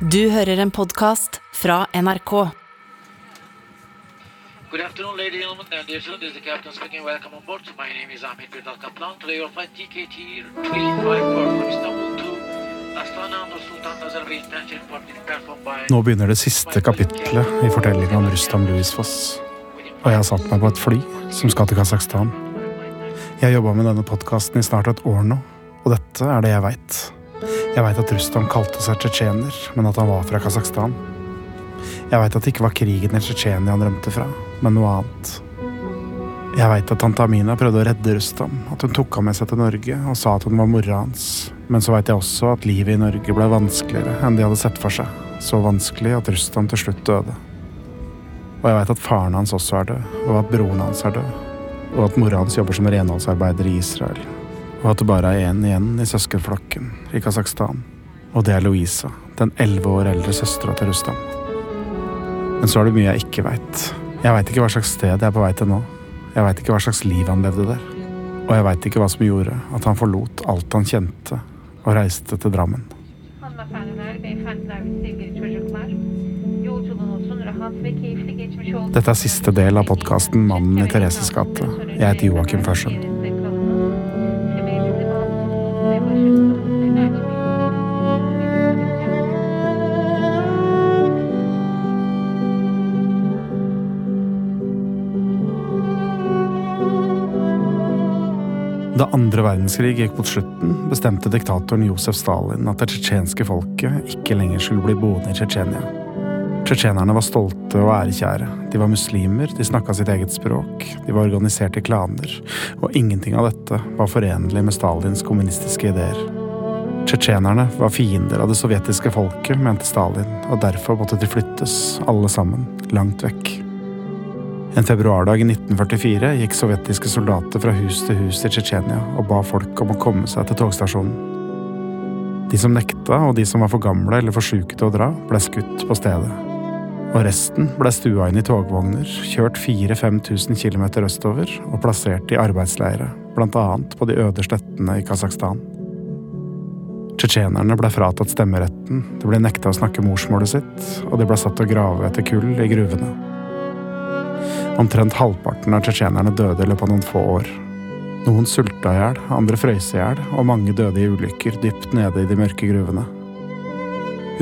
Du hører en podkast fra NRK. Good afternoon, ladies and gentlemen. This is the captain speaking. Welcome on board. My name is Ahmet Vedat Kaplan. Today your flight TKT 354 from Istanbul to Astana under Sultan Nazarbayev International Airport being performed by... Nå begynner det siste kapitlet i fortellingen om Rustam Louis Foss. Og jeg har satt meg på et fly som skal til Kasakhstan. Jeg har jobba med denne podkasten i snart et år nå, og dette er det jeg veit. Jeg veit at Rustam kalte seg tsjetsjener, men at han var fra Kasakhstan. Jeg veit at det ikke var krigen i Tsjetsjenia han rømte fra, men noe annet. Jeg veit at tante Amina prøvde å redde Rustam, at hun tok ham med seg til Norge og sa at hun var mora hans, men så veit jeg også at livet i Norge ble vanskeligere enn de hadde sett for seg, så vanskelig at Rustam til slutt døde. Og jeg veit at faren hans også er død, og at broren hans er død, og at mora hans jobber som renholdsarbeider i Israel, og at det bare er én igjen i søskenflokken i Kasakhstan, og det er Louisa, den elleve år eldre søstera til Rustam. Men så er det mye jeg ikke veit. Jeg veit ikke hva slags sted jeg er på vei til nå. Jeg veit ikke hva slags liv han levde der. Og jeg veit ikke hva som gjorde at han forlot alt han kjente, og reiste til Drammen. Dette er siste del av podkasten Mannen i Thereses gate. Jeg heter Joakim Førsund. Da andre verdenskrig gikk mot slutten, bestemte diktatoren Josef Stalin at det tsjetsjenske folket ikke lenger skulle bli boende i Tsjetsjenia. Tsjetsjenerne var stolte og ærekjære. De var muslimer, de snakka sitt eget språk, de var organisert i klaner, og ingenting av dette var forenlig med Stalins kommunistiske ideer. Tsjetsjenerne var fiender av det sovjetiske folket, mente Stalin, og derfor måtte de flyttes, alle sammen, langt vekk. En februardag i 1944 gikk sovjetiske soldater fra hus til hus i Tsjetsjenia og ba folk om å komme seg til togstasjonen. De som nekta, og de som var for gamle eller for sjuke til å dra, ble skutt på stedet. Og resten ble stua inn i togvogner, kjørt 4000-5000 km østover og plassert i arbeidsleire, annet på de øde slettene i Kasakhstan. Tsjetsjenerne ble fratatt stemmeretten, de ble nekta å snakke morsmålet sitt, og de ble satt til å grave etter kull i gruvene. Omtrent halvparten av tsjetsjenerne døde i løpet av noen få år. Noen sulta i hjel, andre frøys i hjel, og mange døde i ulykker dypt nede i de mørke gruvene.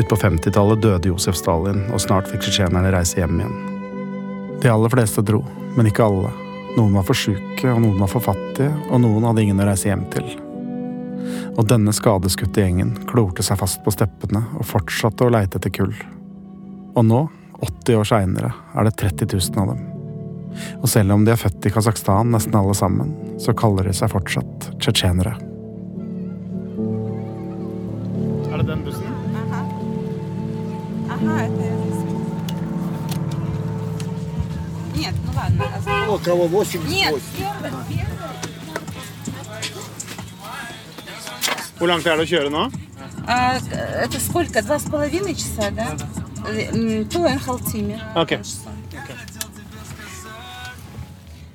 Utpå 50-tallet døde Josef Stalin, og snart fikk tsjetsjenerne reise hjem igjen. De aller fleste dro, men ikke alle. Noen var for sjuke, og noen var for fattige, og noen hadde ingen å reise hjem til. Og denne skadeskutte gjengen klorte seg fast på steppene og fortsatte å leite etter kull. Og nå, 80 år seinere, er det 30 000 av dem. Og selv om de er født i Kasakhstan, nesten alle sammen, så kaller de seg fortsatt tsjetsjenere. Er det den bussen? Ага, это... Нет, ну ладно. оставь. Около 88. Нет, первый, первый. Hvor langt er det å kjøre nå? А, это сколько? Два с половиной часа, да? М, То en halvtime. Ok.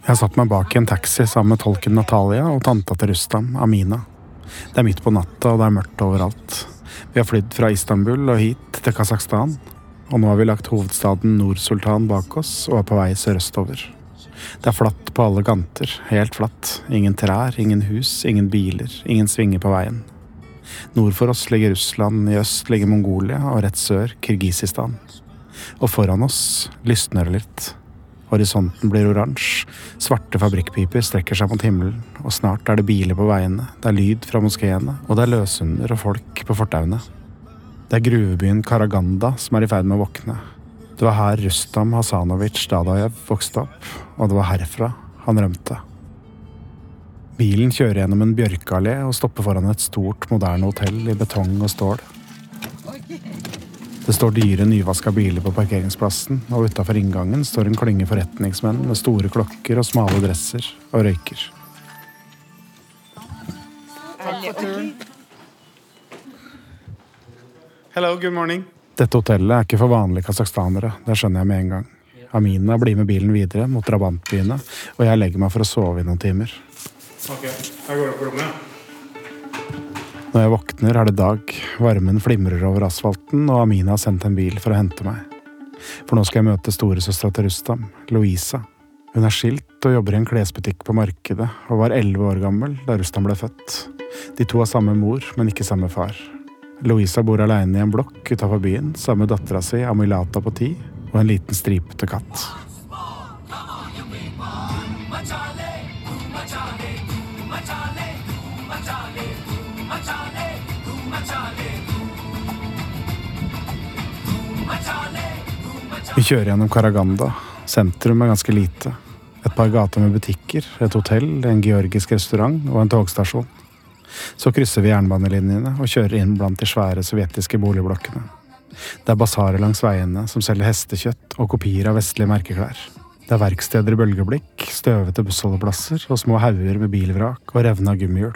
Jeg satt meg bak i en taxi sammen med tolken Natalia og tanta til Rustam, Amina. Det er midt på natta, og det er mørkt overalt. Vi har flydd fra Istanbul og hit til Kasakhstan, og nå har vi lagt hovedstaden Nord-Sultan bak oss og er på vei sørøstover. Det er flatt på alle kanter, helt flatt. Ingen trær, ingen hus, ingen biler, ingen svinger på veien. Nord for oss ligger Russland, i øst ligger Mongolia, og rett sør Kirgisistan. Og foran oss lysner det litt. Horisonten blir oransje, svarte fabrikkpiper strekker seg mot himmelen, og snart er det biler på veiene, det er lyd fra moskeene, og det er løshunder og folk på fortauene. Det er gruvebyen Karaganda som er i ferd med å våkne. Det var her Rustam Hasanovic Dadajev vokste opp, og det var herfra han rømte. Bilen kjører gjennom en bjørkeallé og stopper foran et stort, moderne hotell i betong og stål. Det står dyre, nyvaska biler på parkeringsplassen, og utafor inngangen står en klynge forretningsmenn med store klokker og smale dresser og røyker. Hello, good morning. Dette hotellet er ikke for vanlige kasakhstanere, det skjønner jeg med en gang. Amina blir med bilen videre mot drabantbyene, og jeg legger meg for å sove i noen timer. Ok, jeg går opp på rommet. Når jeg våkner, er det dag, varmen flimrer over asfalten, og Amina har sendt en bil for å hente meg. For nå skal jeg møte storesøstera til Rustam, Louisa. Hun er skilt og jobber i en klesbutikk på markedet, og var elleve år gammel da Rustam ble født. De to har samme mor, men ikke samme far. Louisa bor aleine i en blokk utafor byen sammen med dattera si Amilata på ti og en liten stripete katt. Vi kjører gjennom Karaganda. Sentrum er ganske lite. Et par gater med butikker, et hotell, en georgisk restaurant og en togstasjon. Så krysser vi jernbanelinjene og kjører inn blant de svære sovjetiske boligblokkene. Det er basarer langs veiene som selger hestekjøtt og kopier av vestlige merkeklær. Det er verksteder i bølgeblikk, støvete bussholdeplasser og små hauger med bilvrak og revna gummihjul.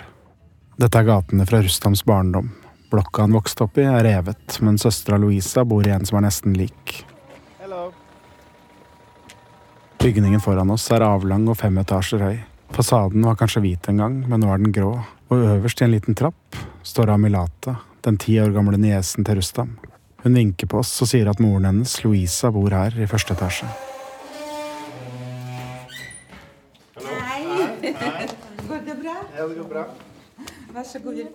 Dette er gatene fra Rustams barndom. Blokka han vokste opp i, er revet, men søstera Louisa bor i en som er nesten lik. Bygningen foran oss er avlang og fem etasjer høy. Fasaden var kanskje hvit en gang, men nå er den grå, og øverst i en liten trapp står Amilata, den ti år gamle niesen til Rustam. Hun vinker på oss og sier at moren hennes, Louisa, bor her i første etasje.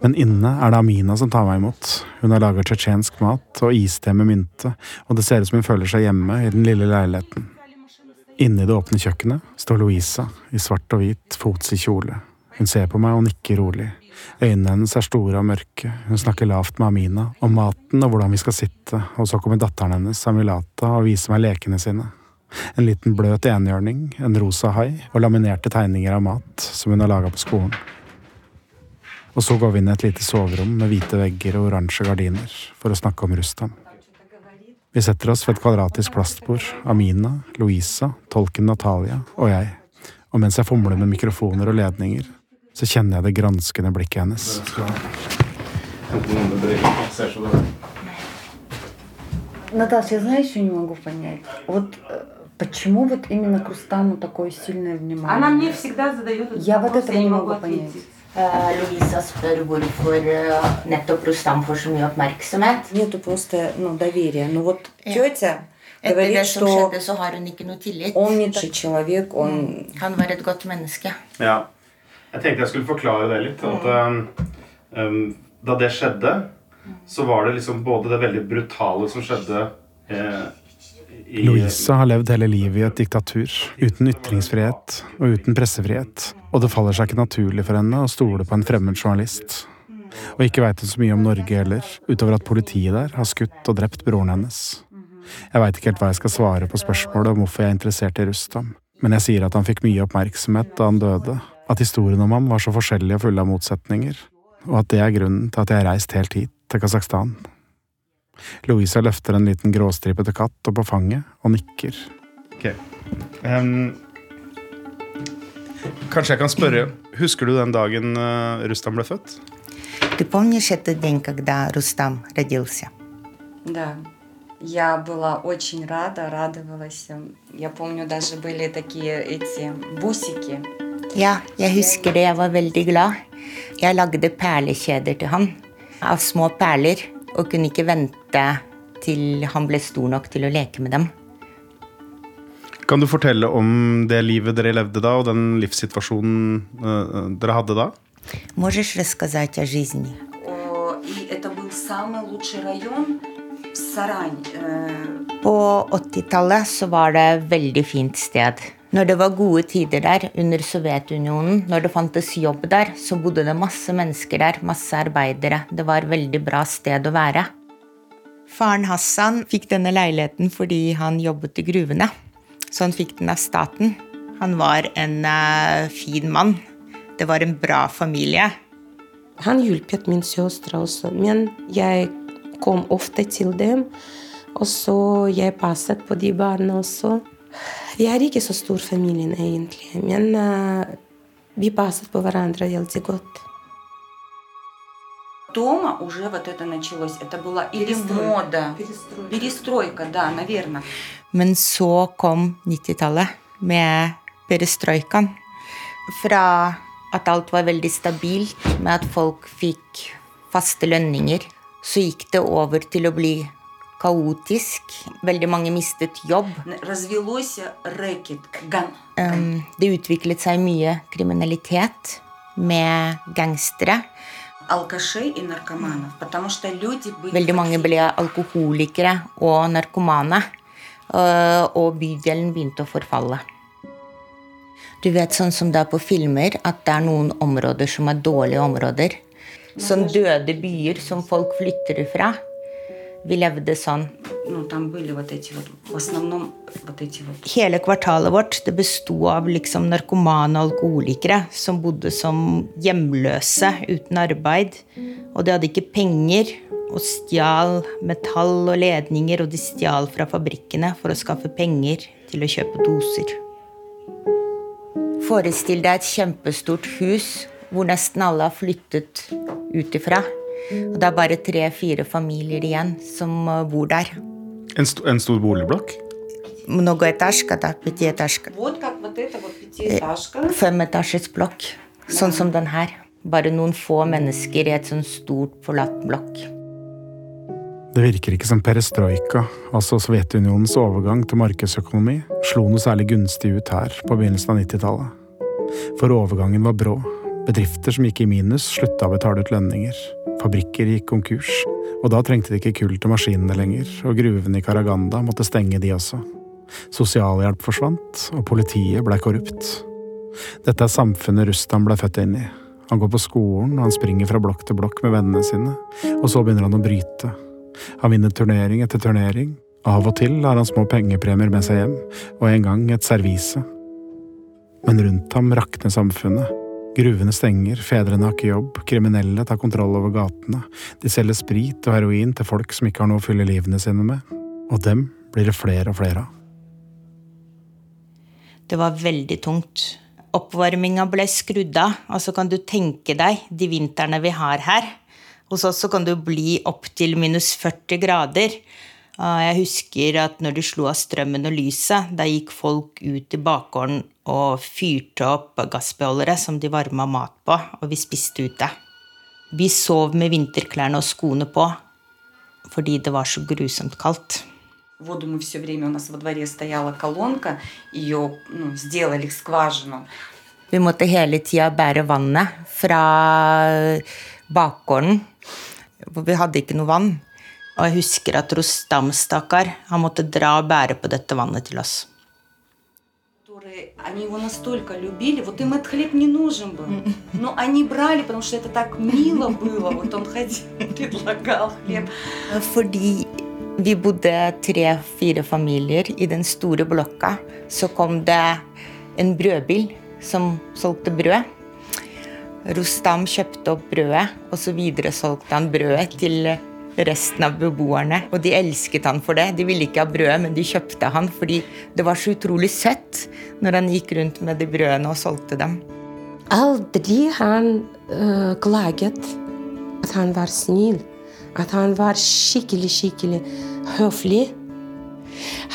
Men inne er det Amina som tar meg imot. Hun har laget tsjetsjensk mat og iste med mynte, og det ser ut som hun føler seg hjemme i den lille leiligheten. Inne i det åpne kjøkkenet står Louisa i svart og hvit, fots i kjole. Hun ser på meg og nikker rolig. Øynene hennes er store og mørke, hun snakker lavt med Amina om maten og hvordan vi skal sitte, og så kommer datteren hennes, Amilata, og viser meg lekene sine. En liten bløt enhjørning, en rosa hai og laminerte tegninger av mat som hun har laga på skolen. Og så går vi inn i et lite soverom med hvite vegger og oransje gardiner for å snakke om Rustam. Vi setter oss ved et kvadratisk plastbord, Amina, Louisa, tolken Natalia og jeg. Og mens jeg fomler med mikrofoner og ledninger, så kjenner jeg det granskende blikket hennes. Наташа, я знаю, еще не могу понять. Вот э, почему вот именно к Рустаму такое сильное внимание? Она мне всегда задает этот Я вот вопрос, этого я не могу могу понять. ответить. Eh, Louisa spør hvorfor eh, nettopp Rustam får så mye oppmerksomhet. Нету просто ну, доверия. Ну вот Ja. тетя Etter говорит, det som что skjedde, så har hun ikke noe tillit. он не такой человек, он... Han var et godt menneske. Ja. Jeg tenkte jeg skulle forklare det litt. At um, um, da det skjedde, så var det liksom både det veldig brutale som skjedde eh, i Louisa har levd hele livet i et diktatur, uten ytringsfrihet og uten pressefrihet. Og det faller seg ikke naturlig for henne å stole på en fremmed journalist. Og ikke veit hun så mye om Norge heller, utover at politiet der har skutt og drept broren hennes. Jeg veit ikke helt hva jeg skal svare på spørsmålet om hvorfor jeg er interessert i Rustam, men jeg sier at han fikk mye oppmerksomhet da han døde, at historien om ham var så forskjellig og full av motsetninger, og at det er grunnen til at jeg har reist helt hit, til Kasakhstan. Louisa løfter en liten gråstripete katt opp på fanget og nikker. kanskje jeg kan spørre, husker du den dagen eh, Rustam ble født? Ты помнишь этот день, когда Рустам родился? Да. Я была очень рада, радовалась. Я помню, даже были такие эти бусики. Ja, jeg husker det. Jeg var veldig glad. Jeg lagde perlekjeder til han av små perler og kunne ikke vente til han ble stor nok til å leke med dem. Kan du fortelle om det livet dere levde da, og den livssituasjonen eh, dere hadde da? Можешь рассказать о жизни? О, И это был самый лучший район Сарань. Э, På 80-tallet så var det veldig fint sted. Når det var gode tider der under Sovjetunionen, når det fantes jobb der, så bodde det masse mennesker der, masse arbeidere. Det var et veldig bra sted å være. Faren Hassan fikk denne leiligheten fordi han jobbet i gruvene. Så han fikk den av staten. Han var en eh, fin mann. Det var en bra familie. Han hjulpet min søster også, men jeg kom ofte til dem. Og så jeg passet på de barna også. Vi er ikke så stor familie egentlig, men eh, vi passet på hverandre veldig godt. Дома уже вот это началось. Это была или мода. Перестройка, да, наверное. Men så kom 90-tallet med perestrojkaen. Fra at alt var veldig stabilt, med at folk fikk faste lønninger. Så gikk det over til å bli kaotisk. Veldig mange mistet jobb. Развелось рэкет, ган. Um, det utviklet seg mye kriminalitet med gangstere. Veldig mange ble alkoholikere og narkomane. Eh, og bydelen begynte å forfalle. Du vet sånn som det er på filmer, at det er noen områder som er dårlige områder. Sånn døde byer som folk flytter fra. Vi levde sånn. Hele kvartalet vårt det besto av liksom narkomane og alkoholikere som bodde som hjemløse uten arbeid. Og de hadde ikke penger og stjal metall og ledninger, og de stjal fra fabrikkene for å skaffe penger til å kjøpe doser. Forestill deg et kjempestort hus hvor nesten alle har flyttet ut ifra. Og det er bare tre-fire familier igjen som øh, bor der. En, st en stor boligblokk? Многоэтажка, да, пятиэтажка. Вот как вот эта вот пятиэтажка. Femetasjes blokk, sånn som den her. Bare noen få mennesker i et sånn stort, forlatt blokk. Det virker ikke som perestrojka, altså Sovjetunionens overgang til markedsøkonomi, slo noe særlig gunstig ut her på begynnelsen av 90-tallet. For overgangen var brå. Bedrifter som gikk i minus, slutta å betale ut lønninger. Fabrikker gikk konkurs. Og da trengte de ikke kull til maskinene lenger, og gruvene i Karaganda måtte stenge, de også. Sosialhjelp forsvant, og politiet blei korrupt. Dette er samfunnet Rustam blei født inn i. Han går på skolen, og han springer fra blokk til blokk med vennene sine, og så begynner han å bryte. Han vinner turnering etter turnering. Av og til har han små pengepremier med seg hjem, og en gang et servise. Men rundt ham rakner samfunnet. Gruvene stenger, fedrene har ikke jobb, kriminelle tar kontroll over gatene, de selger sprit og heroin til folk som ikke har noe å fylle livene sine med, og dem blir det flere og flere av. Det var veldig tungt. Oppvarminga ble skrudd av. Altså kan du tenke deg de vintrene vi har her. Hos oss så kan du bli opptil minus 40 grader. Ah, Jeg husker at når de slo av strømmen og lyset, da gikk folk ut i bakgården og fyrte opp gassbeholdere som de varma mat på, og vi spiste ute. Vi sov med vinterklærne og skoene på fordi det var så grusomt kaldt. Воду мы все время, у нас во дворе стояла колонка, ее ну, сделали скважину. Vi måtte hele tida bære vannet fra bakgården, for vi hadde ikke noe vann. Og jeg husker at Rostam, stakkar, han måtte dra og bære på dette vannet til oss. которые они его настолько любили, вот им этот хлеб не нужен был. Но они брали, потому что это так мило было. Вот он ходил, предлагал хлеб. Fordi vi bodde tre-fire familier i den store blokka, så kom det en brødbil som solgte brød. Rostam kjøpte opp brødet, og så videresolgte han brødet til resten av beboerne. Og de elsket han for det. De ville ikke ha brød, men de kjøpte han fordi det var så utrolig søtt når han gikk rundt med de brødene og solgte dem. Aldri han øh, klaget at han var snill. At han var skikkelig, skikkelig høflig.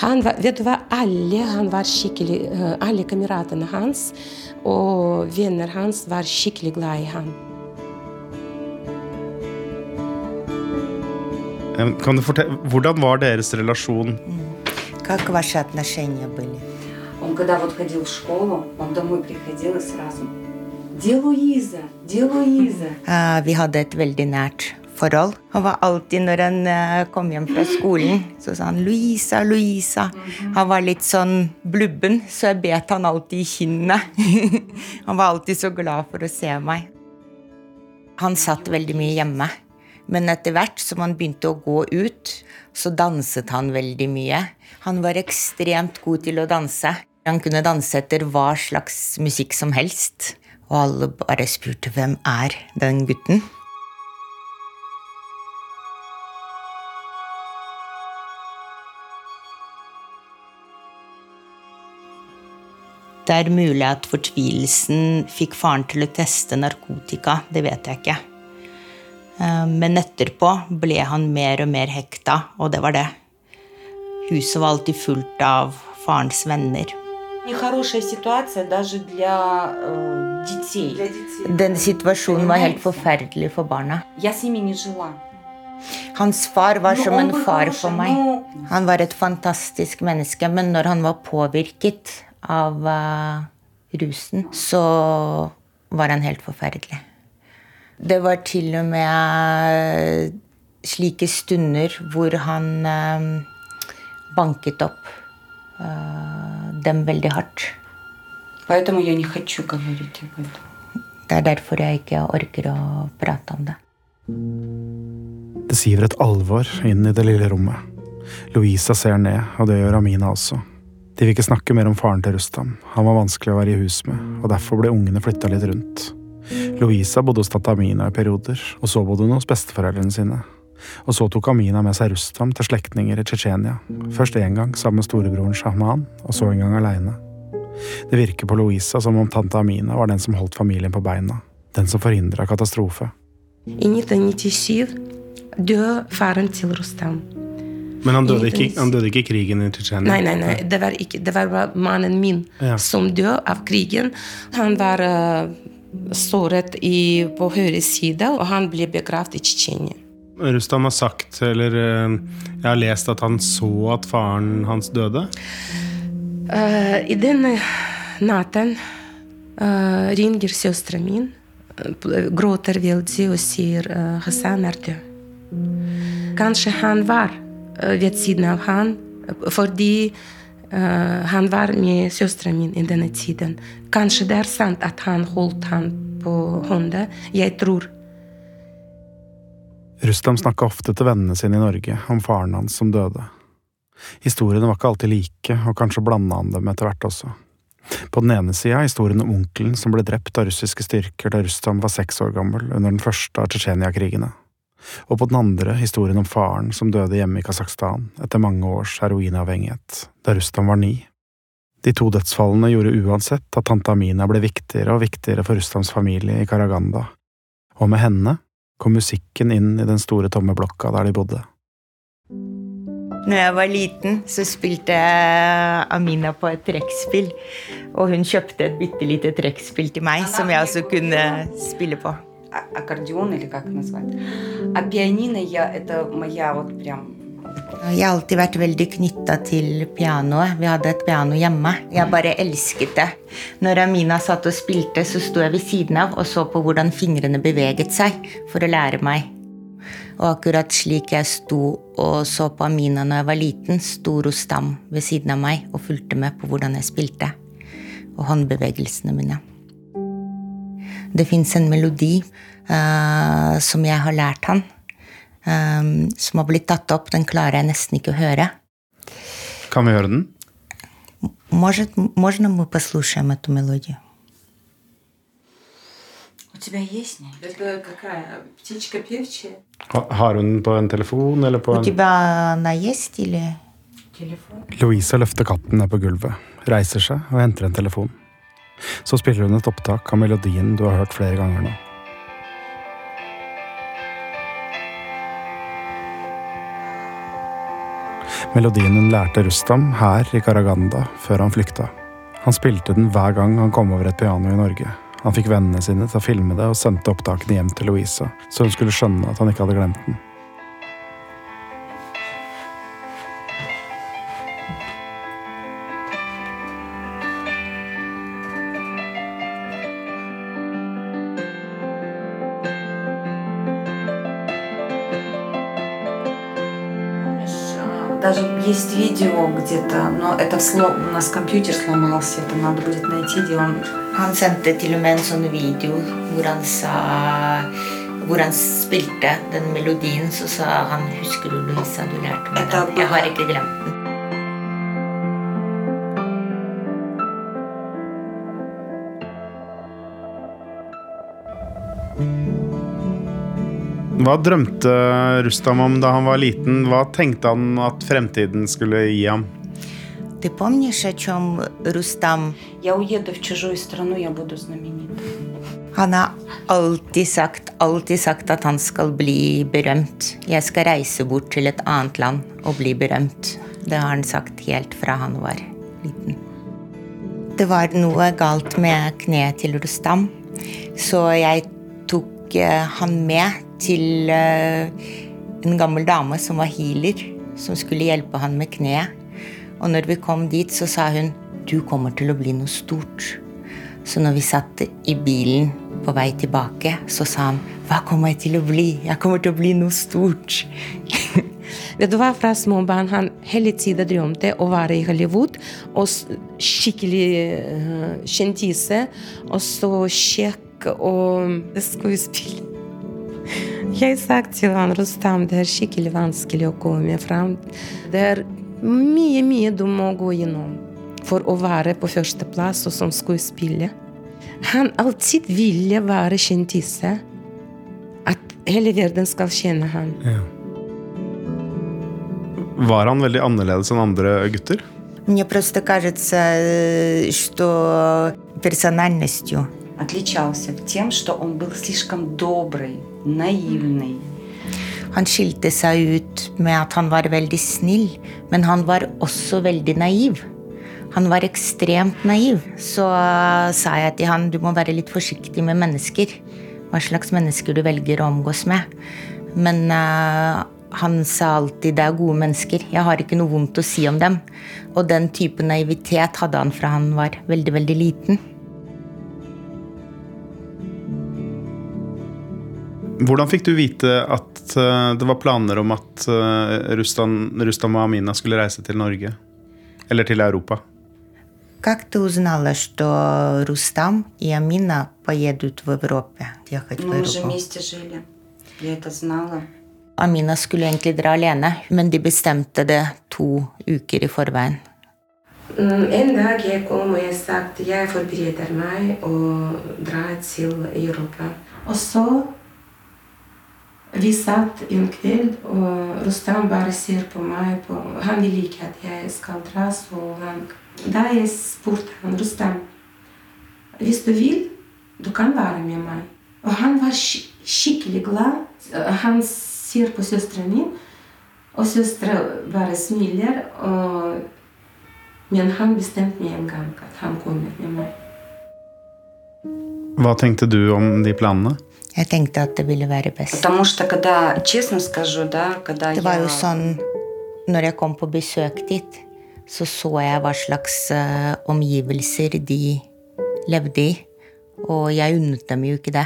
Han var, vet du hva, alle, han var skikkelig, øh, alle kameratene hans og venner hans var skikkelig glad i ham. Kan du fortelle, hvordan var deres relasjon? Как ваши отношения были? Он когда вот ходил в школу, он домой приходил и сразу «Где Луиза? Где Луиза?» Eh, Vi hadde et veldig nært forhold. Han var alltid, når han eh, kom hjem fra skolen, så sa han 'Louisa, Louisa'. Han var litt sånn blubben, så jeg bet han alltid i kinnet. han var alltid så glad for å se meg. Han satt veldig mye hjemme. Men etter hvert som han begynte å gå ut, så danset han veldig mye. Han var ekstremt god til å danse. Han kunne danse etter hva slags musikk som helst. Og alle bare spurte hvem er den gutten? Det er mulig at fortvilelsen fikk faren til å teste narkotika, det vet jeg ikke. Eh, men etterpå ble han mer og mer hekta, og det var det. Huset var alltid fullt av farens venner. Den situasjonen var helt forferdelig for barna. Hans far var som en far for meg. Han var et fantastisk menneske, men når han var påvirket av eh, rusen, så var han helt forferdelig. Det var til og med slike stunder hvor han eh, banket opp eh, dem veldig hardt. Det er derfor jeg ikke orker å prate om det. Det siver et alvor inn i det lille rommet. Louisa ser ned, og det gjør Amina også. De vil ikke snakke mer om faren til Rustam. Han var vanskelig å være i hus med, og derfor ble ungene flytta litt rundt. Louisa bodde hos tante Amina i perioder, og så bodde hun hos besteforeldrene sine. Og så tok Amina med seg Rustam til slektninger i Tsjetsjenia. Først én gang sammen med storebroren Shahman, og så en gang aleine. Det virker på Louisa som om tante Amina var den som holdt familien på beina. Den som forhindra katastrofe. I 1997 døde faren til Rustam. Men han døde ikke- han døde ikke i krigen i Tsjetsjenia? Nei, nei, nei. Det var, ikke, det var bare mannen min Ja. som døde av krigen. Han var eh, såret i, på høyre side, og han ble begravd i Tsjetsjenia. Rustam har sagt, eller eh, jeg har lest at han så at faren hans døde. Uh, I den natten uh, ringer søstera eh, gråter veldig og sier uh, Hassan er død. Kanskje han var eh, ved siden av han eh, fordi eh, han var med søsteren min i denne tiden. Kanskje det er sant at han holdt han på hånda. Jeg tror. Rustam snakka ofte til vennene sine i Norge om faren hans som døde. Historiene var ikke alltid like, og kanskje blanda han dem etter hvert også. På den ene sida historien om onkelen som ble drept av russiske styrker da Rustam var seks år gammel under den første av Tsjetsjenia-krigene. Og på den andre historien om faren som døde hjemme i Kasakhstan etter mange års heroinavhengighet, da Rustam var ni. De to dødsfallene gjorde uansett at tante Amina ble viktigere og viktigere for Rustams familie i Karaganda, og med henne kom musikken inn i den store tomme blokka der de bodde. Når jeg var liten, så spilte Amina på et trekkspill. Og hun kjøpte et bitte lite trekkspill til meg, som jeg også kunne spille på А- Аккордеон или как назвать. А пианино я, это моя вот прям Jeg har alltid vært veldig knytta til pianoet. Vi hadde et piano hjemme. Jeg bare elsket det. Når Amina satt og spilte, så sto jeg ved siden av og så på hvordan fingrene beveget seg for å lære meg. Og akkurat slik jeg sto og så på Amina når jeg var liten, sto Rustam ved siden av meg og fulgte med på hvordan jeg spilte. Og håndbevegelsene mine. Det fins en melodi eh, som jeg har lært han, eh, som har blitt tatt opp. Den klarer jeg nesten ikke å høre. Kan vi høre den? Может, можно мы послушаем эту мелодию? У тебя есть, не? Это какая? Птичка певчая? Ha- Har hun den på en telefon eller på У en тебя она есть или... Телефон? Louisa løfter katten ned på gulvet, reiser seg og henter en telefon. Så spiller hun et opptak av melodien du har hørt flere ganger nå. Melodien hun lærte Rustam her i Karaganda før han flykta. Han spilte den hver gang han kom over et piano i Norge. Han fikk vennene sine til å filme det og sendte opptakene hjem til Louisa, så hun skulle skjønne at han ikke hadde glemt den. есть видео где-то, но это сло... у нас компьютер сломался, это надо будет найти, где он Han sendte til og med en sånn video hvor han sa hvor han spilte den melodien, så sa han 'Husker du, Louisa, du lærte meg Dette er den?' Jeg har bare- ikke glemt Hva drømte Rustam om da han var liten? Hva tenkte han at fremtiden skulle gi ham? Ты помнишь, о чем Рустам Я уеду в чужую страну, я буду знаменит. Han har alltid sagt, alltid sagt at han skal bli berømt. Jeg skal reise bort til et annet land og bli berømt. Det har han sagt helt fra han var liten. Det var noe galt med kneet til Rustam, så jeg tok eh, han med til eh, en gammel dame som var healer, som skulle hjelpe han med kneet. Og når vi kom dit, så sa hun du kommer til å bli noe stort. Så når vi satt i bilen på vei tilbake, så sa han hva kommer jeg til å bli? Jeg kommer til å bli noe stort. Vet du hva, fra små barn han hele tiden drømte å være i Hollywood. Og skikkelig kjentise. Og så kjekk og skuespill. Jeg sa til han Rustam det er skikkelig vanskelig å komme fram. Det er mye, mye du må gå gjennom for å være på førsteplass og som skuespiller. Han alltid ville være kjendise. At hele verden skal kjenne han. Ja. Var han veldig annerledes enn andre gutter? Мне просто кажется, э, что персональностью. Отличался тем, что он был слишком добрый, naivnej. Han skilte seg ut med at han var veldig snill, men han var også veldig naiv. Han var ekstremt naiv. Så eh, sa jeg til han du må være litt forsiktig med mennesker. Hva slags mennesker du velger å omgås med. Men uh, han sa alltid det er gode mennesker. Jeg har ikke noe vondt å si om dem. Og den type naivitet hadde han fra han var veldig, veldig liten. Hvordan fikk du vite at uh, det var planer om at uh, Rustam, Rustam og Amina skulle reise til Norge? Eller til Europa? Как ты узнала, что Рустам и Амина поедут в Европу? Ехать в Мы уже Европу? вместе жили. Я это знала. Amina skulle egentlig dra alene, men de bestemte det to uker i forveien. Mm, En dag jeg kom og jeg sa at jeg forbereder meg å dra til Europa. Og så vi satt en kveld, og Rustam bare ser på meg. På, han vil ikke at jeg skal dra. Så han, da jeg spurte han Rustam hvis du vil, du kan være med meg. Og han var sk skikkelig glad. Han ser på søsteren min, og søstera bare smiler. og men han bestemte med en gang at han kommer med meg. Hva tenkte du om de planene? Jeg tenkte at det ville være best. Det var jo sånn Når jeg kom på besøk dit, så så jeg hva slags uh, omgivelser de levde i. Og jeg unnet dem jo ikke det.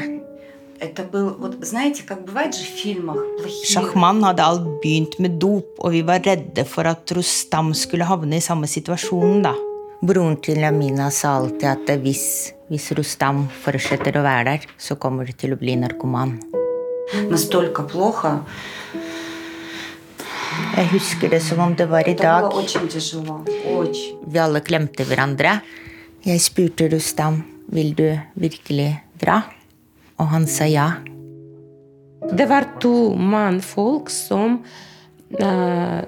Sjahman hadde alt begynt med dop, og vi var redde for at Rostam skulle havne i samme situasjonen da. Broren til Lamina sa alltid at hvis, hvis Rustam fortsetter å være der, så kommer du til å bli narkoman. Jeg husker det som om det var i dag. Vi alle klemte hverandre. Jeg spurte Rustam vil du virkelig dra, og han sa ja. Det var to mannfolk som uh,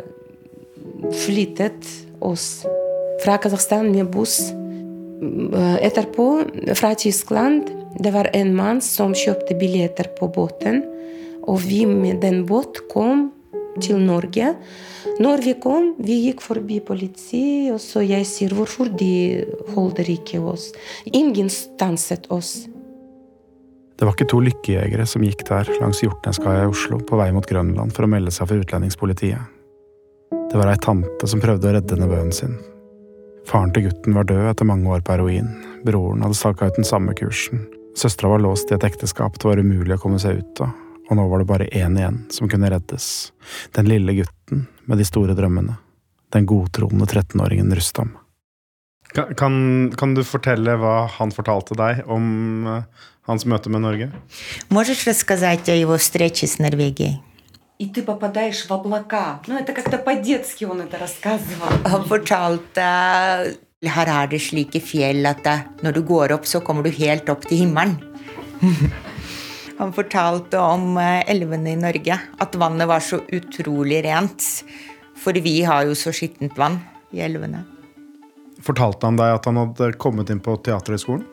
flyttet oss fra Kasakhstan med buss. Etterpå, fra Tyskland, det var en mann som kjøpte billetter på båten. Og vi med den båt kom til Norge. Når vi kom, vi gikk forbi politi, og så jeg sier hvorfor de holder ikke oss. Ingen stanset oss. Det var ikke to lykkejegere som gikk der langs Hjortneskaia i Oslo på vei mot Grønland for å melde seg for utlendingspolitiet. Det var ei tante som prøvde å redde nevøen sin. Faren til gutten var død etter mange år på heroin. Broren hadde staka ut den samme kursen. Søstera var låst i et ekteskap det var umulig å komme seg ut av. Og nå var det bare én igjen som kunne reddes. Den lille gutten med de store drømmene. Den godtroende 13-åringen Rustam. Kan, kan, kan du fortelle hva han fortalte deg om eh, hans møte med Norge? Можешь рассказать о его встрече с Норвегией? И ты попадаешь в облака. Ну, это как-то по-детски он это рассказывал. Han fortalte her er det slike fjell at det, når du går opp, så kommer du helt opp til himmelen. Han fortalte om eh, elvene i Norge, at vannet var så utrolig rent. For vi har jo så skittent vann i elvene. Fortalte han deg at han hadde kommet inn på Teaterhøgskolen?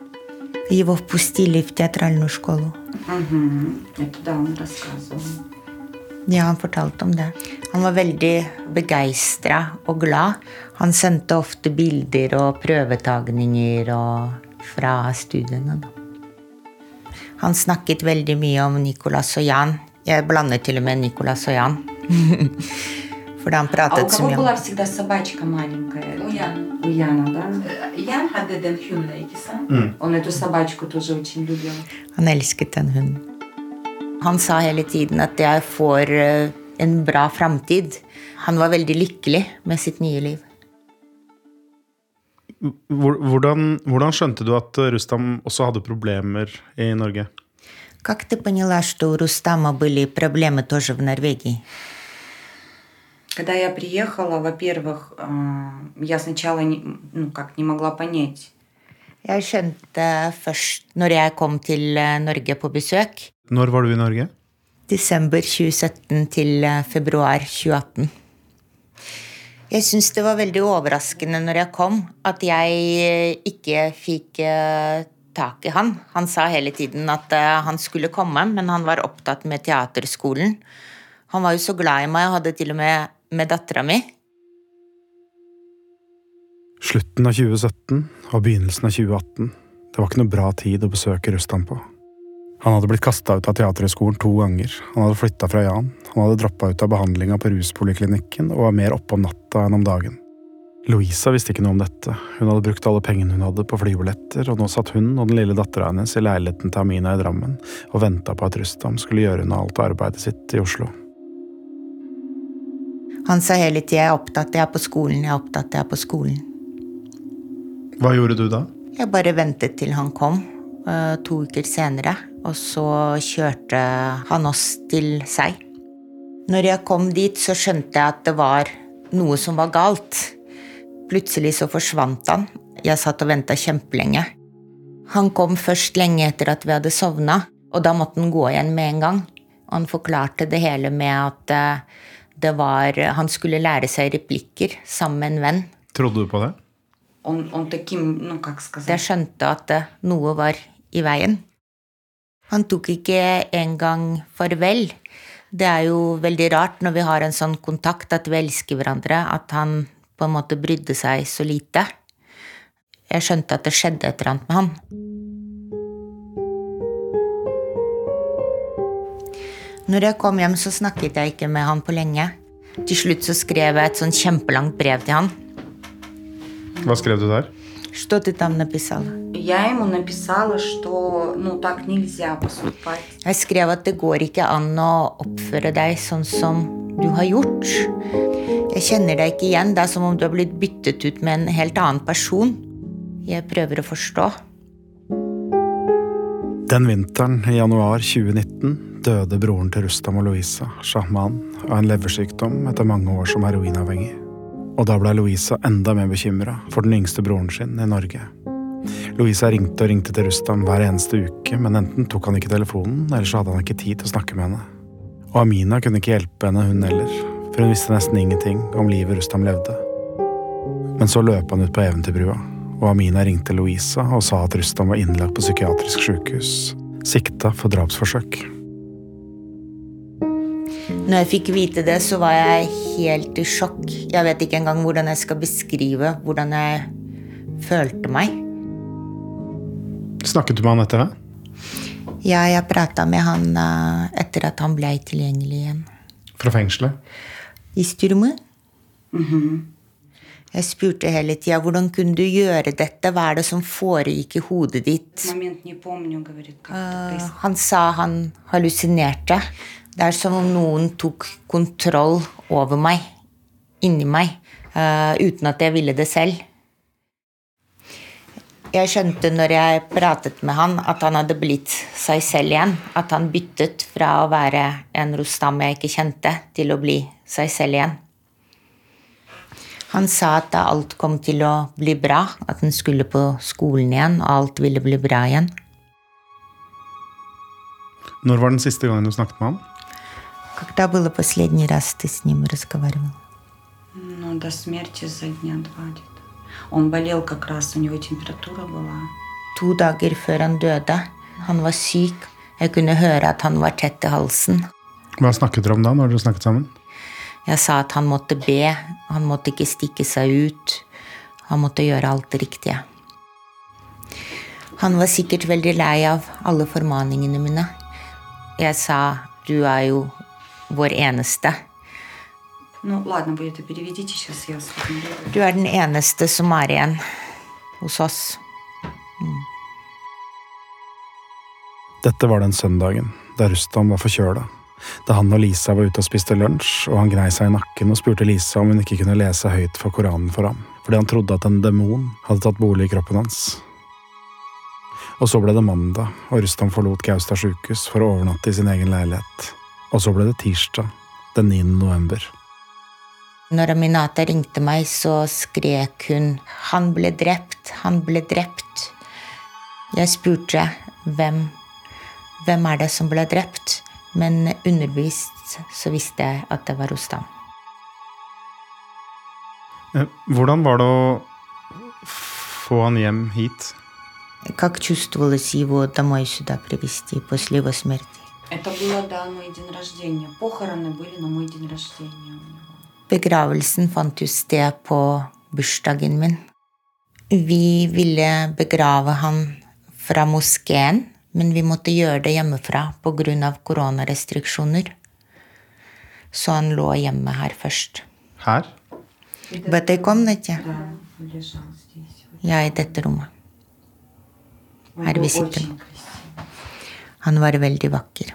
Его впустили в театральную школу. Мгм. Это да, он рассказывал. Ja, han fortalte om det. Han var veldig begeistra og glad. Han sendte ofte bilder og prøvetagninger og fra studiene. Da. Han snakket veldig mye om Nicolas og Jan. Jeg blander til og med Nicolas og Jan. Fordi han pratet så mye om mm. Han elsket den hunden. Han sa hele tiden at jeg får eh, en bra framtid. Han var veldig lykkelig med sitt nye liv. Hvor- Hvordan, hvordan skjønte du at Rustam også hadde problemer i Norge? Как ты поняла, что у Рустама были проблемы тоже в Норвегии? Когда я приехала, во-первых, э, я сначала не, ну, как, не могла понять. jeg skjønte først når jeg kom til eh, Norge på besøk, Når var du i Norge? desember 2017 til eh, februar 2018. Jeg syns det var veldig overraskende når jeg kom, at jeg eh, ikke fikk tak i han. Han sa hele tiden at han skulle komme, men han var opptatt med teaterskolen. Han var jo så glad i meg og hadde til og med med dattera mi. Slutten av 2017 og begynnelsen av 2018. Det var ikke noe bra tid å besøke Rustam på. Han hadde blitt kasta ut av Teaterhøgskolen to ganger, han hadde flytta fra Jan, han hadde droppa ut av behandlinga på ruspoliklinikken og var mer oppe om natta enn om dagen. Louisa visste ikke noe om dette, hun hadde brukt alle pengene hun hadde på flybilletter, og nå satt hun og den lille dattera hennes i leiligheten til Amina i Drammen og venta på at Rustam skulle gjøre unna alt arbeidet sitt i Oslo. Han sa hele tida 'jeg er opptatt, jeg er på skolen, jeg er opptatt, jeg er på skolen'. Hva gjorde du da? Jeg bare ventet til han kom, eh, to uker senere, og så kjørte han oss til seg. Når jeg kom dit, så skjønte jeg at det var noe som var galt. Plutselig så forsvant han. Jeg satt og venta kjempelenge. Han kom først lenge etter at vi hadde sovna, og da måtte han gå igjen med en gang. Og han forklarte det hele med at eh, det var Han skulle lære seg replikker sammen med en venn. Trodde du på det? Он, он таким, ну как Jeg сказать, skjønte at eh, noe var i veien. Han tok ikke engang farvel. Det er jo veldig rart når vi har en sånn kontakt at vi elsker hverandre, at han på en måte brydde seg så lite. Jeg skjønte at det skjedde et eller annet med han. Når jeg kom hjem, så snakket jeg ikke med han på lenge. Til slutt så skrev jeg et sånn kjempelangt brev til han. Hva skrev du der? Что ты там написала? я ему написала, что ну так нельзя поступать. Jeg skrev at det går ikke an å oppføre deg sånn som du har gjort. Jeg kjenner deg ikke igjen. Det er som om du har blitt byttet ut med en helt annen person. Jeg prøver å forstå. Den vinteren i januar 2019 døde broren til Rustam og Louisa, Shahman, av en leversykdom etter mange år som heroinavhengig. Og da ble Louisa enda mer bekymra for den yngste broren sin i Norge. Louisa ringte og ringte til Rustam hver eneste uke, men enten tok han ikke telefonen, eller så hadde han ikke tid til å snakke med henne. Og Amina kunne ikke hjelpe henne, hun heller, for hun visste nesten ingenting om livet Rustam levde. Men så løp han ut på eventyrbrua, og Amina ringte Louisa og sa at Rustam var innlagt på psykiatrisk sykehus, sikta for drapsforsøk. Når jeg fikk vite det, så var jeg helt i sjokk. Jeg vet ikke engang hvordan jeg skal beskrive hvordan jeg følte meg. Snakket du med han etter det? Ja, jeg prata med han eh, etter at han blei tilgjengelig igjen. Fra fengselet? I Sturmø. Mm -hmm. Jeg spurte hele tida hvordan kunne du gjøre dette, hva er det som foregikk i hodet ditt? Uh, han sa han hallusinerte. Det er som om noen tok kontroll over meg, inni meg, uh, uten at jeg ville det selv. Jeg skjønte når jeg pratet med han, at han hadde blitt seg selv igjen. At han byttet fra å være en Rustam jeg ikke kjente, til å bli seg selv igjen. Han sa at da alt kom til å bli bra, at han skulle på skolen igjen, og alt ville bli bra igjen. Når var den siste gangen du snakket med han? Когда было последний раз ты с ним разговаривал? Ну, до смерти за дня два где-то. Он болел как раз, у него температура была. To dager før han døde. Han var syk. Jeg kunne høre at han var tett i halsen. Hva snakket dere om da, når dere snakket sammen? Jeg sa at han måtte be, han måtte ikke stikke seg ut. Han måtte gjøre alt det riktige. Han var sikkert veldig lei av alle formaningene mine. Jeg sa du er jo vår eneste. Du er den eneste som er igjen hos oss. Mm. Dette var den søndagen da Rustam var forkjøla. Da han og Lisa var ute og spiste lunsj, og han grei seg i nakken og spurte Lisa om hun ikke kunne lese høyt for Koranen for ham, fordi han trodde at en demon hadde tatt bolig i kroppen hans. Og så ble det mandag, og Rustam forlot Gaustad sjukehus for å overnatte i sin egen leilighet. Og så ble det tirsdag, den 9. november. Når Aminata ringte meg, så skrek hun 'Han ble drept! Han ble drept!' Jeg spurte hvem, hvem er det som ble drept, men underbevisst så visste jeg at det var Rustam. Eh, Hvordan var det å få han hjem hit? Как чувствовалось его домой сюда привезти после его смерти? Это было, да, мой день рождения. Похороны были на мой день рождения у него. Begravelsen fant jo sted på bursdagen min. Vi ville begrave han fra moskeen, men vi måtte gjøre det hjemmefra pga. koronarestriksjoner. Så han lå hjemme her først. Her? В этой комнате? Да, он лежал здесь. вот. Ja, i dette rommet. Он Här был vi sitter. очень красивый. Han var veldig vakker.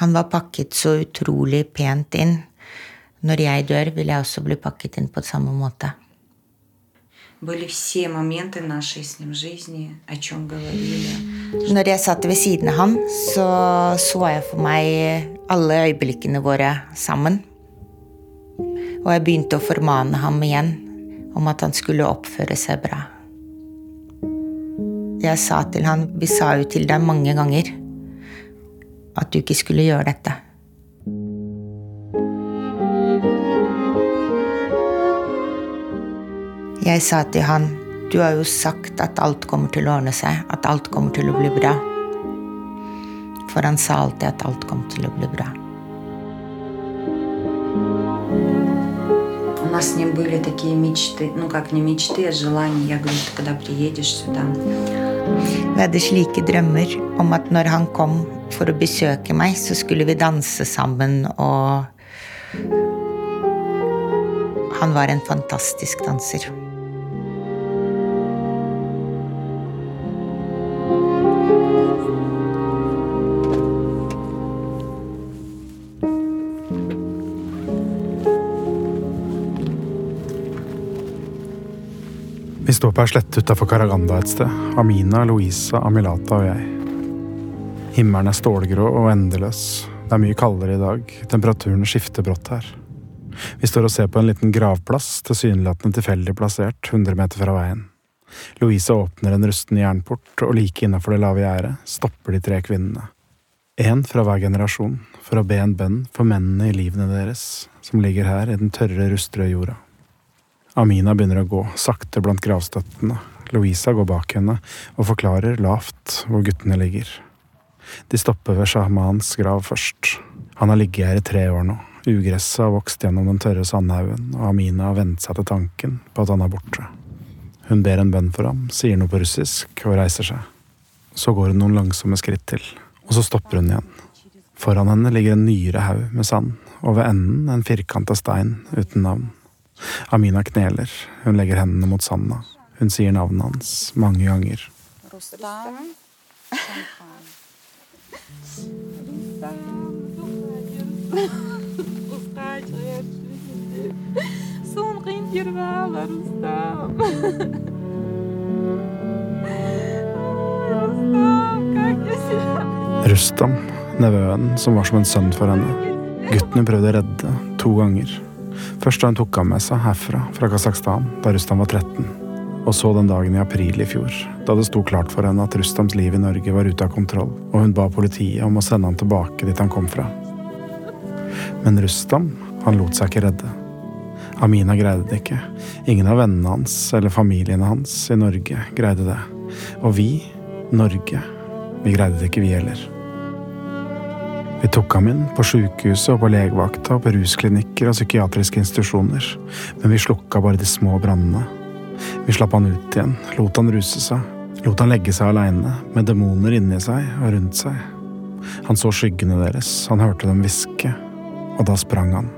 Han var pakket så utrolig pent inn. Når jeg dør, vil jeg også bli pakket inn på samme måte. Når jeg satt ved siden av ham, så så jeg for meg alle øyeblikkene våre sammen. Og jeg begynte å formane ham igjen om at han skulle oppføre seg bra. Jeg sa til han, vi sa jo til deg mange ganger at du ikke skulle gjøre dette. Jeg sa til han, du har jo sagt at alt kommer til å ordne seg, at alt kommer til å bli bra. For han sa alltid at alt kom til å bli bra. У нас с ним были такие мечты, ну как не мечты, а желания. Я говорю, ты когда приедешь сюда, vi hadde slike drømmer om at når han kom for å besøke meg, så skulle vi danse sammen, og Han var en fantastisk danser. Står på ei slette utafor Karaganda et sted. Amina, Louisa, Amilata og jeg. Himmelen er stålgrå og endeløs. Det er mye kaldere i dag. Temperaturen skifter brått her. Vi står og ser på en liten gravplass, tilsynelatende tilfeldig plassert, 100 meter fra veien. Louisa åpner en rusten jernport, og like innafor det lave gjerdet stopper de tre kvinnene. Én fra hver generasjon, for å be en bønn for mennene i livene deres, som ligger her i den tørre, rustrøde jorda. Amina begynner å gå, sakte blant gravstøttene. Louisa går bak henne og forklarer lavt hvor guttene ligger. De stopper ved Shahmans grav først. Han har ligget her i tre år nå. Ugresset har vokst gjennom den tørre sandhaugen, og Amina har vent seg til tanken på at han er borte. Hun ber en bønn for ham, sier noe på russisk og reiser seg. Så går hun noen langsomme skritt til, og så stopper hun igjen. Foran henne ligger en nyere haug med sand, og ved enden en firkanta stein uten navn. Amina kneler, hun legger hendene mot sanda. Hun sier navnet hans mange ganger. Rustam, nevøen som var som en sønn for henne. Gutten hun prøvde å redde to ganger. Først da hun tok ham med seg herfra, fra Kasakhstan, da Rustam var 13. Og så den dagen i april i fjor, da det sto klart for henne at Rustams liv i Norge var ute av kontroll, og hun ba politiet om å sende ham tilbake dit han kom fra. Men Rustam, han lot seg ikke redde. Amina greide det ikke. Ingen av vennene hans eller familiene hans i Norge greide det. Og vi, Norge, vi greide det ikke, vi heller. Vi tok ham inn på sjukehuset og på legevakta og på rusklinikker og psykiatriske institusjoner, men vi slukka bare de små brannene. Vi slapp han ut igjen, lot han ruse seg, lot han legge seg aleine, med demoner inni seg og rundt seg. Han så skyggene deres, han hørte dem hviske, og da sprang han.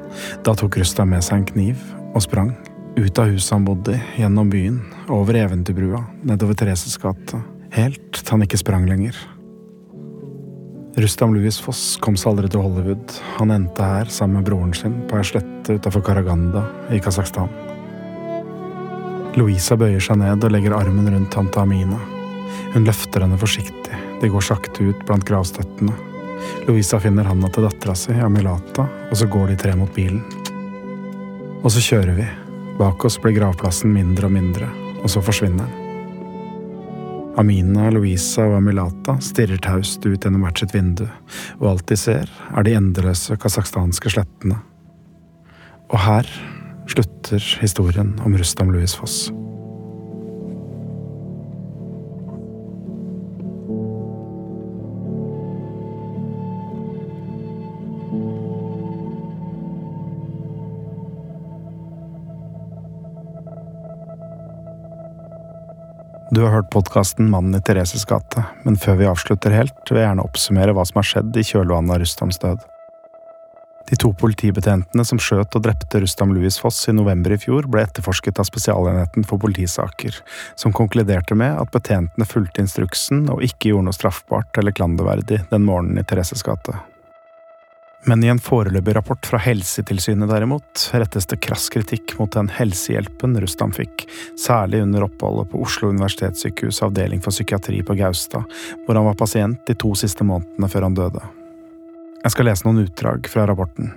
Da tok Rustam med seg en kniv og sprang. Ut av huset han bodde i, gjennom byen, over Eventyrbrua, nedover Thereses gate, helt til han ikke sprang lenger. Rustam Louis Foss kom seg aldri til Hollywood. Han endte her sammen med broren sin på ei slette utafor Karaganda i Kasakhstan. Louisa bøyer seg ned og legger armen rundt tante Amina. Hun løfter henne forsiktig, de går sakte ut blant gravstøttene. Louisa finner handa til dattera si, Amilata, og så går de tre mot bilen. Og så kjører vi. Bak oss blir gravplassen mindre og mindre, og så forsvinner den. Amina, Louisa og Amilata stirrer taust ut gjennom hvert sitt vindu, og alt de ser, er de endeløse kasakhstanske slettene. Og her slutter historien om Rustam Louis Foss. Du har hørt podkasten Mannen i Thereses gate, men før vi avslutter helt, vil jeg gjerne oppsummere hva som har skjedd i kjølvannet av Rustams død. De to politibetjentene som skjøt og drepte Rustam Louis Foss i november i fjor, ble etterforsket av Spesialenheten for politisaker, som konkluderte med at betjentene fulgte instruksen og ikke gjorde noe straffbart eller klanderverdig den morgenen i Thereses gate. Men i en foreløpig rapport fra Helsetilsynet derimot, rettes det krass kritikk mot den helsehjelpen Rustam fikk, særlig under oppholdet på Oslo universitetssykehus avdeling for psykiatri på Gaustad, hvor han var pasient de to siste månedene før han døde. Jeg skal lese noen utdrag fra rapporten.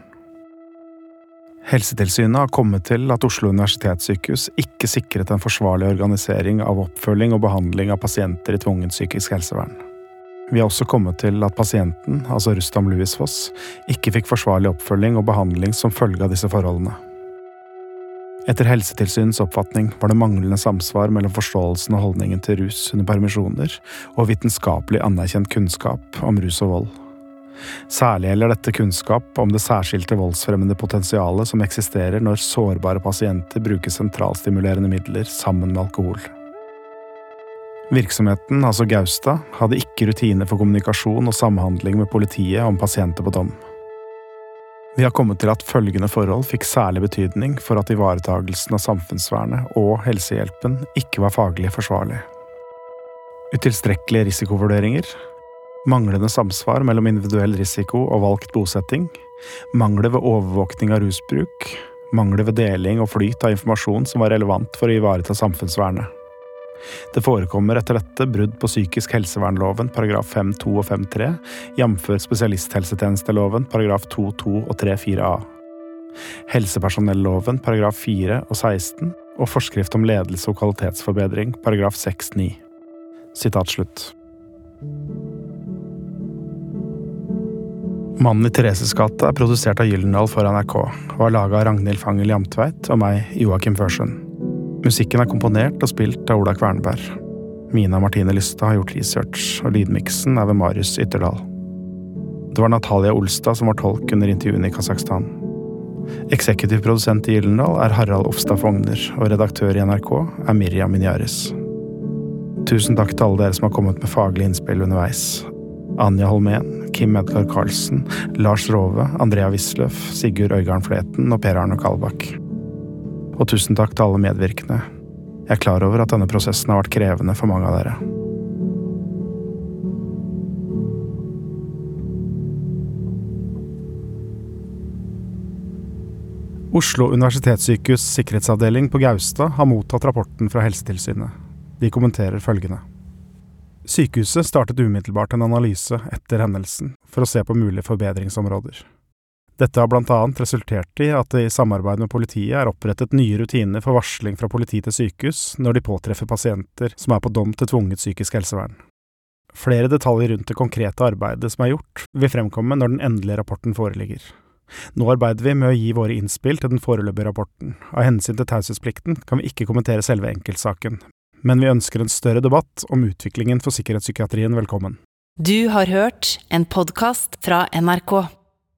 Helsetilsynet har kommet til at Oslo universitetssykehus ikke sikret en forsvarlig organisering av oppfølging og behandling av pasienter i tvungent psykisk helsevern. Vi har også kommet til at pasienten, altså Rustam Louis Foss, ikke fikk forsvarlig oppfølging og behandling som følge av disse forholdene. Etter Helsetilsynets oppfatning var det manglende samsvar mellom forståelsen og holdningen til rus under permisjoner og vitenskapelig anerkjent kunnskap om rus og vold. Særlig gjelder dette kunnskap om det særskilte voldsfremmende potensialet som eksisterer når sårbare pasienter bruker sentralstimulerende midler sammen med alkohol. Virksomheten, altså Gaustad, hadde ikke rutiner for kommunikasjon og samhandling med politiet om pasienter på dom. Vi har kommet til at følgende forhold fikk særlig betydning for at ivaretagelsen av samfunnsvernet og helsehjelpen ikke var faglig forsvarlig. Utilstrekkelige risikovurderinger, manglende samsvar mellom individuell risiko og valgt bosetting, mangler ved overvåkning av rusbruk, mangler ved deling og flyt av informasjon som var relevant for å ivareta samfunnsvernet. Det forekommer etter dette brudd på psykisk helsevernloven paragraf 5-2 og 5-3, jf. spesialisthelsetjenesteloven paragraf 2-2 og 3-4 a. Helsepersonelloven paragraf 4 og 16 og forskrift om ledelse og kvalitetsforbedring paragraf 6-9. Sitat slutt. Mannen i Thereses gate er produsert av Gyldendal for NRK og er laga av Ragnhild Fangel Jamtveit og meg, Joakim Førsund. Musikken er komponert og spilt av Ola Kvernberg. Mina Martine Lystad har gjort research, og lydmiksen er ved Marius Ytterdal. Det var Natalia Olstad som var tolk under intervjuene i Kasakhstan. Eksekutiv produsent i Gyllendal er Harald Ofstad Fogner, og redaktør i NRK er Miriam Minyaris. Tusen takk til alle dere som har kommet med faglige innspill underveis. Anja Holmén, Kim Edgar Karlsen, Lars Rove, Andrea Wisløff, Sigurd Øygarden Fleten og Per Arne Kalbakk. Og tusen takk til alle medvirkende. Jeg er klar over at denne prosessen har vært krevende for mange av dere. Oslo universitetssykehus sikkerhetsavdeling på Gaustad har mottatt rapporten fra Helsetilsynet. De kommenterer følgende. Sykehuset startet umiddelbart en analyse etter hendelsen for å se på mulige forbedringsområder. Dette har blant annet resultert i at det i samarbeid med politiet er opprettet nye rutiner for varsling fra politi til sykehus når de påtreffer pasienter som er på dom til tvunget psykisk helsevern. Flere detaljer rundt det konkrete arbeidet som er gjort, vil fremkomme når den endelige rapporten foreligger. Nå arbeider vi med å gi våre innspill til den foreløpige rapporten. Av hensyn til taushetsplikten kan vi ikke kommentere selve enkeltsaken, men vi ønsker en større debatt om utviklingen for sikkerhetspsykiatrien velkommen. Du har hørt en podkast fra NRK.